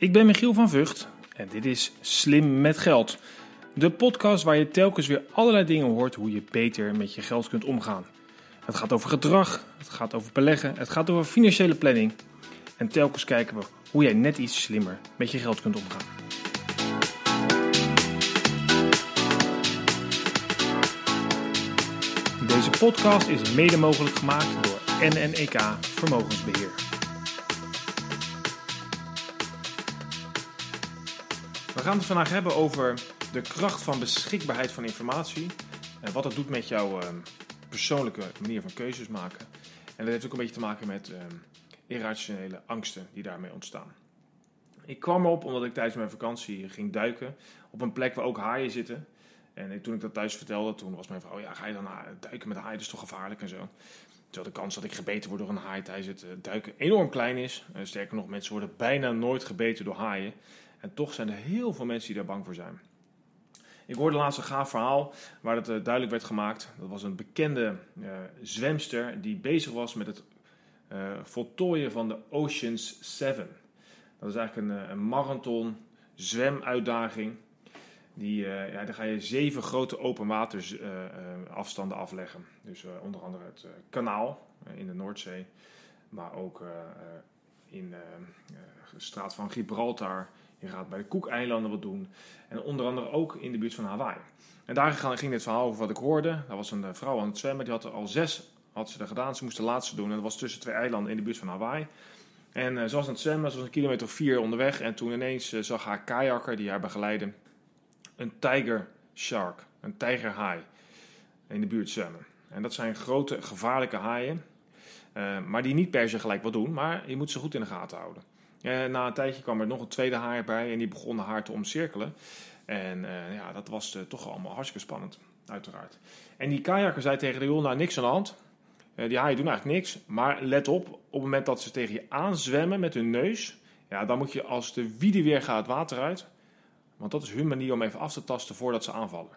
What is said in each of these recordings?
Ik ben Michiel van Vught en dit is Slim met Geld. De podcast waar je telkens weer allerlei dingen hoort hoe je beter met je geld kunt omgaan. Het gaat over gedrag, het gaat over beleggen, het gaat over financiële planning. En telkens kijken we hoe jij net iets slimmer met je geld kunt omgaan. Deze podcast is mede mogelijk gemaakt door NNEK Vermogensbeheer. Gaan het vandaag hebben over de kracht van beschikbaarheid van informatie. En wat dat doet met jouw ehm, persoonlijke manier van keuzes maken. En dat heeft ook een beetje te maken met ehm, irrationele angsten die daarmee ontstaan. Ik kwam erop omdat ik tijdens mijn vakantie ging duiken op een plek waar ook haaien zitten. En toen ik dat thuis vertelde, toen was mijn vrouw, ja, ga je dan duiken met haaien, dat is toch gevaarlijk en zo. Terwijl de kans dat ik gebeten word door een haai tijdens het eh, duiken enorm klein is. Eh, sterker nog, mensen worden bijna nooit gebeten door haaien. En toch zijn er heel veel mensen die daar bang voor zijn. Ik hoorde laatst een gaaf verhaal waar het eh, duidelijk werd gemaakt. Dat was een bekende uh, zwemster die bezig was met het uh, voltooien van de Oceans 7. Dat is eigenlijk een, een marathon zwemuitdaging. Die, ja, daar ga je zeven grote open waterafstanden afleggen. Dus onder andere het kanaal in de Noordzee, maar ook in de straat van Gibraltar, je gaat bij de Koekeilanden wat doen. En onder andere ook in de buurt van Hawaii. En daar ging dit verhaal over wat ik hoorde. Daar was een vrouw aan het zwemmen. Die had er al zes had ze er gedaan. Ze moest de laatste doen. En dat was tussen twee eilanden in de buurt van Hawaii. En uh, ze was aan het zwemmen. Ze was een kilometer vier onderweg. En toen ineens uh, zag haar kajakker die haar begeleidde een tiger shark. Een tijgerhaai. In de buurt zwemmen. En dat zijn grote gevaarlijke haaien. Maar die niet per se gelijk wat doen. Maar je moet ze goed in de gaten houden. Uh, na een tijdje kwam er nog een tweede haai bij en die begon haar te omcirkelen. En uh, ja, dat was uh, toch allemaal hartstikke spannend, uiteraard. En die kajakker zei tegen de jongen, nou niks aan de hand. die haaien doen eigenlijk niks, maar let op, op het moment dat ze tegen je aanzwemmen met hun neus... Ja, dan moet je als de wiede weer gaat water uit. Want dat is hun manier om even af te tasten voordat ze aanvallen.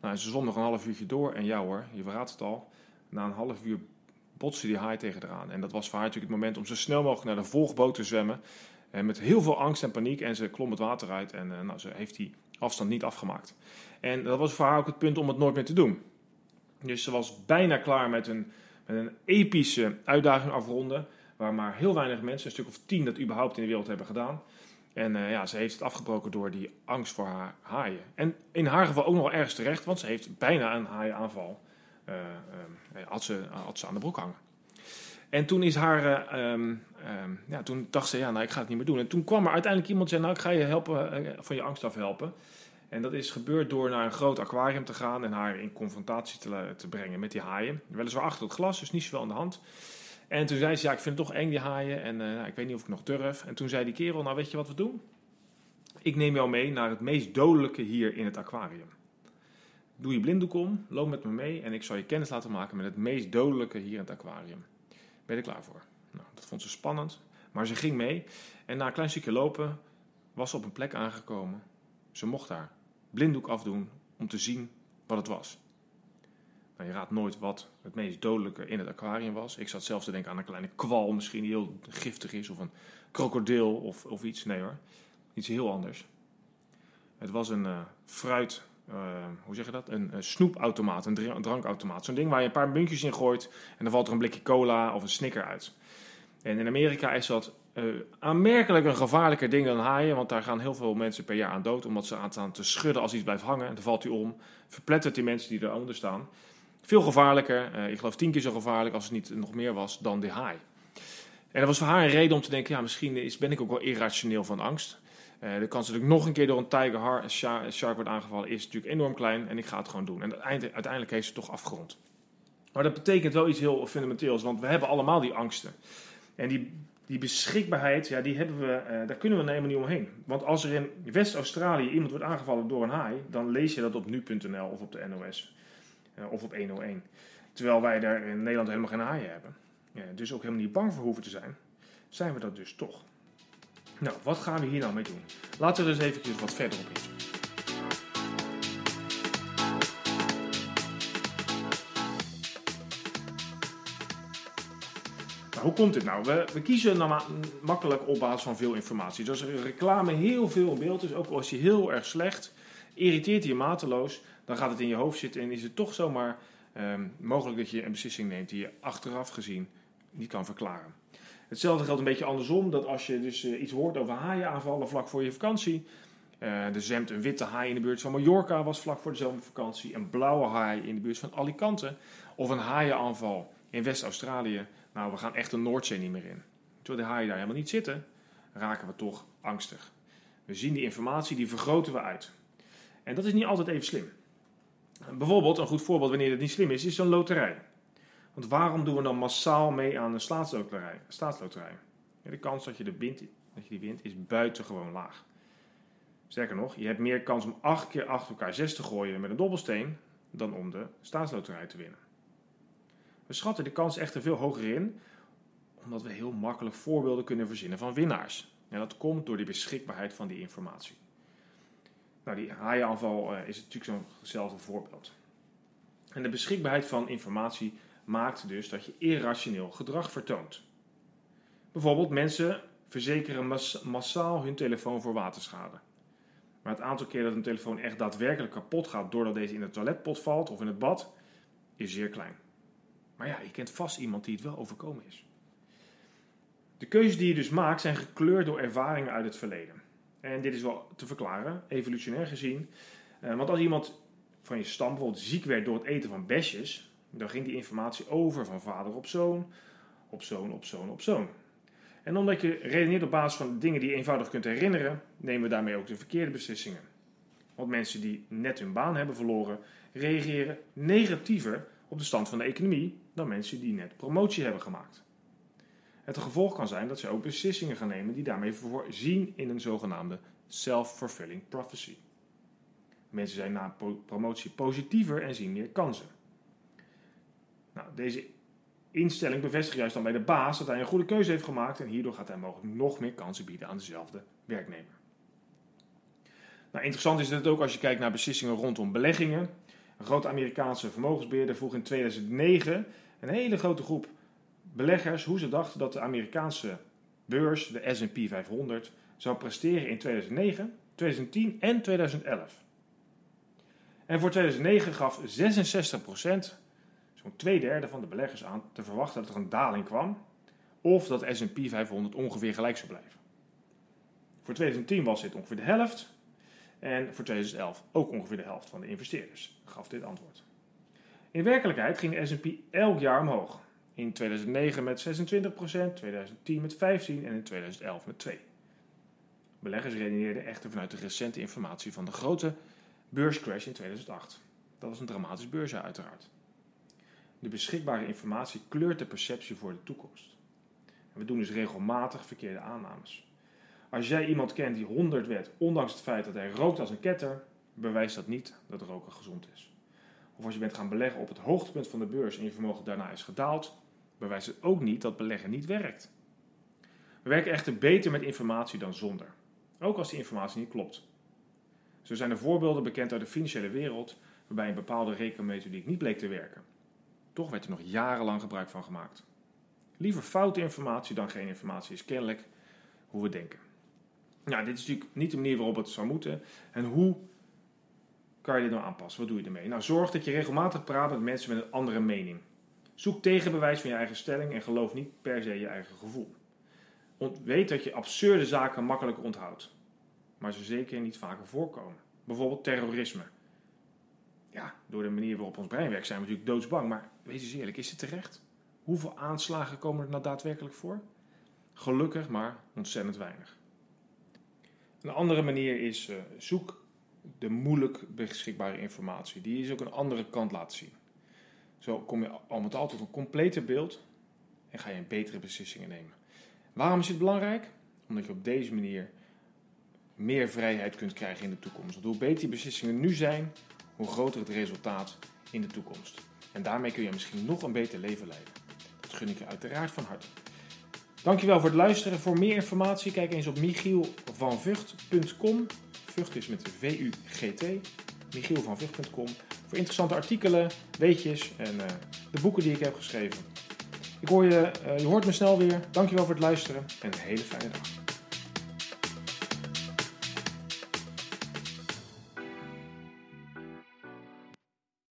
Nou, ze zwom nog een half uurtje door en ja hoor, je verraadt het al. Na een half uur botste die haai tegen eraan. En dat was voor haar natuurlijk het moment om zo snel mogelijk naar de volgboot te zwemmen. En eh, met heel veel angst en paniek. En ze klom het water uit en uh, nou, ze heeft die afstand niet afgemaakt. En dat was voor haar ook het punt om het nooit meer te doen. Dus ze was bijna klaar met een, met een epische uitdaging afronden. Waar maar heel weinig mensen, een stuk of tien, dat überhaupt in de wereld hebben gedaan. En uh, ja, ze heeft het afgebroken door die angst voor haar haaien. En in haar geval ook nog ergens terecht, want ze heeft bijna een haaienaanval had, ze, had ze aan de broek hangen. En toen is haar, um, um, ja, toen dacht ze, ja, nou, ik ga het niet meer doen. En toen kwam er uiteindelijk iemand en zei, nou, ik ga je helpen, van je angst afhelpen. En dat is gebeurd door naar een groot aquarium te gaan en haar in confrontatie te, te brengen met die haaien. Weliswaar achter het glas, dus niet zoveel aan de hand. En toen zei ze, ja, ik vind het toch eng, die haaien. En nou, ik weet niet of ik nog durf. En toen zei die kerel, nou, weet je wat we doen? Ik neem jou mee naar het meest dodelijke hier in het aquarium. Doe je blinddoek om, loop met me mee en ik zal je kennis laten maken met het meest dodelijke hier in het aquarium. Ben je er klaar voor? Nou, dat vond ze spannend, maar ze ging mee en na een klein stukje lopen was ze op een plek aangekomen. Ze mocht daar blinddoek afdoen om te zien wat het was. Nou, je raadt nooit wat het meest dodelijke in het aquarium was. Ik zat zelfs te denken aan een kleine kwal misschien die heel giftig is of een krokodil of, of iets. Nee hoor, iets heel anders. Het was een uh, fruit uh, hoe zeg je dat? Een, snoepautomaat, een, drankautomaat. Zo'n ding waar je een paar muntjes in gooit en dan valt er een blikje cola of een snicker uit. En in Amerika is dat uh, aanmerkelijk een gevaarlijker ding dan haaien, want daar gaan heel veel mensen per jaar aan dood omdat ze aan staan te schudden als iets blijft hangen. En dan valt hij om, verplettert die mensen die eronder staan. Veel gevaarlijker, uh, ik geloof tien keer zo gevaarlijk als het niet nog meer was dan de haai. En dat was voor haar een reden om te denken, ja, misschien is, ben ik ook wel irrationeel van angst. Uh, de kans dat ik nog een keer door een tiger shark wordt aangevallen is natuurlijk enorm klein en ik ga het gewoon doen. En uiteindelijk heeft ze het toch afgerond. Maar dat betekent wel iets heel fundamenteels, want we hebben allemaal die angsten. En die, die beschikbaarheid, ja, die hebben we, uh, daar kunnen we helemaal niet omheen. Want als er in West-Australië iemand wordt aangevallen door een haai, dan lees je dat op nu.nl of op de NOS uh, of op 101. Terwijl wij daar in Nederland helemaal geen haaien hebben. Ja, dus ook helemaal niet bang voor hoeven te zijn, zijn we dat dus toch. Nou, wat gaan we hier nou mee doen? Laten we dus even wat verder op in. hoe komt dit nou? We, we kiezen makkelijk op basis van veel informatie. Dus reclame heel veel in beeld is, ook als die heel erg slecht, irriteert je mateloos, dan gaat het in je hoofd zitten en is het toch zomaar ehm, mogelijk dat je een beslissing neemt die je achteraf gezien niet kan verklaren. Hetzelfde geldt een beetje andersom, dat als je dus eh, iets hoort over haaienaanvallen vlak voor je vakantie, eh er zwemt een witte haai in de buurt van Mallorca, was vlak voor dezelfde vakantie, een blauwe haai in de buurt van Alicante, of een haaienaanval in West-Australië, nou, we gaan echt de Noordzee niet meer in. Terwijl de haaien daar helemaal niet zitten, raken we toch angstig. We zien die informatie, die vergroten we uit. En dat is niet altijd even slim. Bijvoorbeeld, een goed voorbeeld wanneer het niet slim is, is zo'n loterij. Want waarom doen we dan massaal mee aan een staatsloterij? staatsloterij? De kans dat je, de wint, dat je die wint is buitengewoon laag. Sterker nog, je hebt meer kans om acht keer achter elkaar zes te gooien met een dobbelsteen dan om de staatsloterij te winnen. We schatten de kans echter veel hoger in, omdat we heel makkelijk voorbeelden kunnen verzinnen van winnaars. En dat komt door de beschikbaarheid van die informatie. Nou, die haaienaanval uh, is natuurlijk zo'nzelfde voorbeeld. En de beschikbaarheid van informatie maakt dus dat je irrationeel gedrag vertoont. Bijvoorbeeld, mensen verzekeren mas massaal hun telefoon voor waterschade. Maar het aantal keer dat een telefoon echt daadwerkelijk kapot gaat doordat deze in het toiletpot valt of in het bad, is zeer klein. Maar ja, je kent vast iemand die het wel overkomen is. De keuzes die je dus maakt zijn gekleurd door ervaringen uit het verleden. En dit is wel te verklaren, evolutionair gezien. Want als iemand van je stam bijvoorbeeld ziek werd door het eten van besjes, dan ging die informatie over van vader op zoon, op zoon, op zoon, op zoon. En omdat je redeneert op basis van dingen die je eenvoudig kunt herinneren, nemen we daarmee ook de verkeerde beslissingen. Want mensen die net hun baan hebben verloren, reageren negatiever op de stand van de economie dan mensen die net promotie hebben gemaakt. Het gevolg kan zijn dat ze ook beslissingen gaan nemen die daarmee voorzien in een zogenaamde self-fulfilling prophecy. Mensen zijn na promotie positiever en zien meer kansen. Nou, deze instelling bevestigt juist dan bij de baas dat hij een goede keuze heeft gemaakt en hierdoor gaat hij mogelijk nog meer kansen bieden aan dezelfde werknemer. Nou, interessant is het ook als je kijkt naar beslissingen rondom beleggingen. Een grote Amerikaanse vermogensbeheerder vroeg in 2009 een hele grote groep beleggers hoe ze dachten dat de Amerikaanse beurs, de SP 500, zou presteren in 2009, 2010 en 2011. En voor 2009 gaf 66%, zo'n twee derde van de beleggers aan, te verwachten dat er een daling kwam, of dat SP 500 ongeveer gelijk zou blijven. Voor 2010 was dit ongeveer de helft, en voor 2011 ook ongeveer de helft van de investeerders gaf dit antwoord. In werkelijkheid ging de S&P elk jaar omhoog. In 2009 met 26%, 2010 met 15% en in 2011 met 2%. Beleggers redeneerden echter vanuit de recente informatie van de grote beurscrash in 2008. Dat was een dramatisch beursjaar uiteraard. De beschikbare informatie kleurt de perceptie voor de toekomst. We doen dus regelmatig verkeerde aannames. Als jij iemand kent die 100 werd, ondanks het feit dat hij rookt als een ketter, bewijst dat niet dat roken gezond is. Of als je bent gaan beleggen op het hoogtepunt van de beurs en je vermogen daarna is gedaald, bewijst het ook niet dat beleggen niet werkt. We werken echter beter met informatie dan zonder, ook als die informatie niet klopt. Zo zijn er voorbeelden bekend uit de financiële wereld waarbij een bepaalde rekenmethodiek niet bleek te werken. Toch werd er nog jarenlang gebruik van gemaakt. Liever foute informatie dan geen informatie is kennelijk hoe we denken. Nou, dit is natuurlijk niet de manier waarop het zou moeten. En hoe kan je dit nou aanpassen? Wat doe je ermee? Nou, zorg dat je regelmatig praat met mensen met een andere mening. Zoek tegenbewijs van je eigen stelling en geloof niet per se je eigen gevoel. Weet dat je absurde zaken makkelijk onthoudt, maar ze zeker niet vaker voorkomen. Bijvoorbeeld terrorisme. Ja, door de manier waarop ons brein werkt zijn we natuurlijk doodsbang, maar wees eens eerlijk, is het terecht? Hoeveel aanslagen komen er nou daadwerkelijk voor? Gelukkig maar ontzettend weinig. Een andere manier is uh, zoek de moeilijk beschikbare informatie. Die is ook een andere kant laten zien. Zo kom je al met al tot een completer beeld en ga je betere beslissingen nemen. Waarom is dit belangrijk? Omdat je op deze manier meer vrijheid kunt krijgen in de toekomst. Want hoe beter die beslissingen nu zijn, hoe groter het resultaat in de toekomst. En daarmee kun je misschien nog een beter leven leiden. Dat gun ik je uiteraard van harte. Dankjewel voor het luisteren. Voor meer informatie kijk eens op michielvanvucht.com. Vught is met V-U-G-T. michielvanvucht.com. Voor interessante artikelen, weetjes en uh, de boeken die ik heb geschreven. Ik hoor je, je hoort me snel weer. Dankjewel voor het luisteren en een hele fijne dag.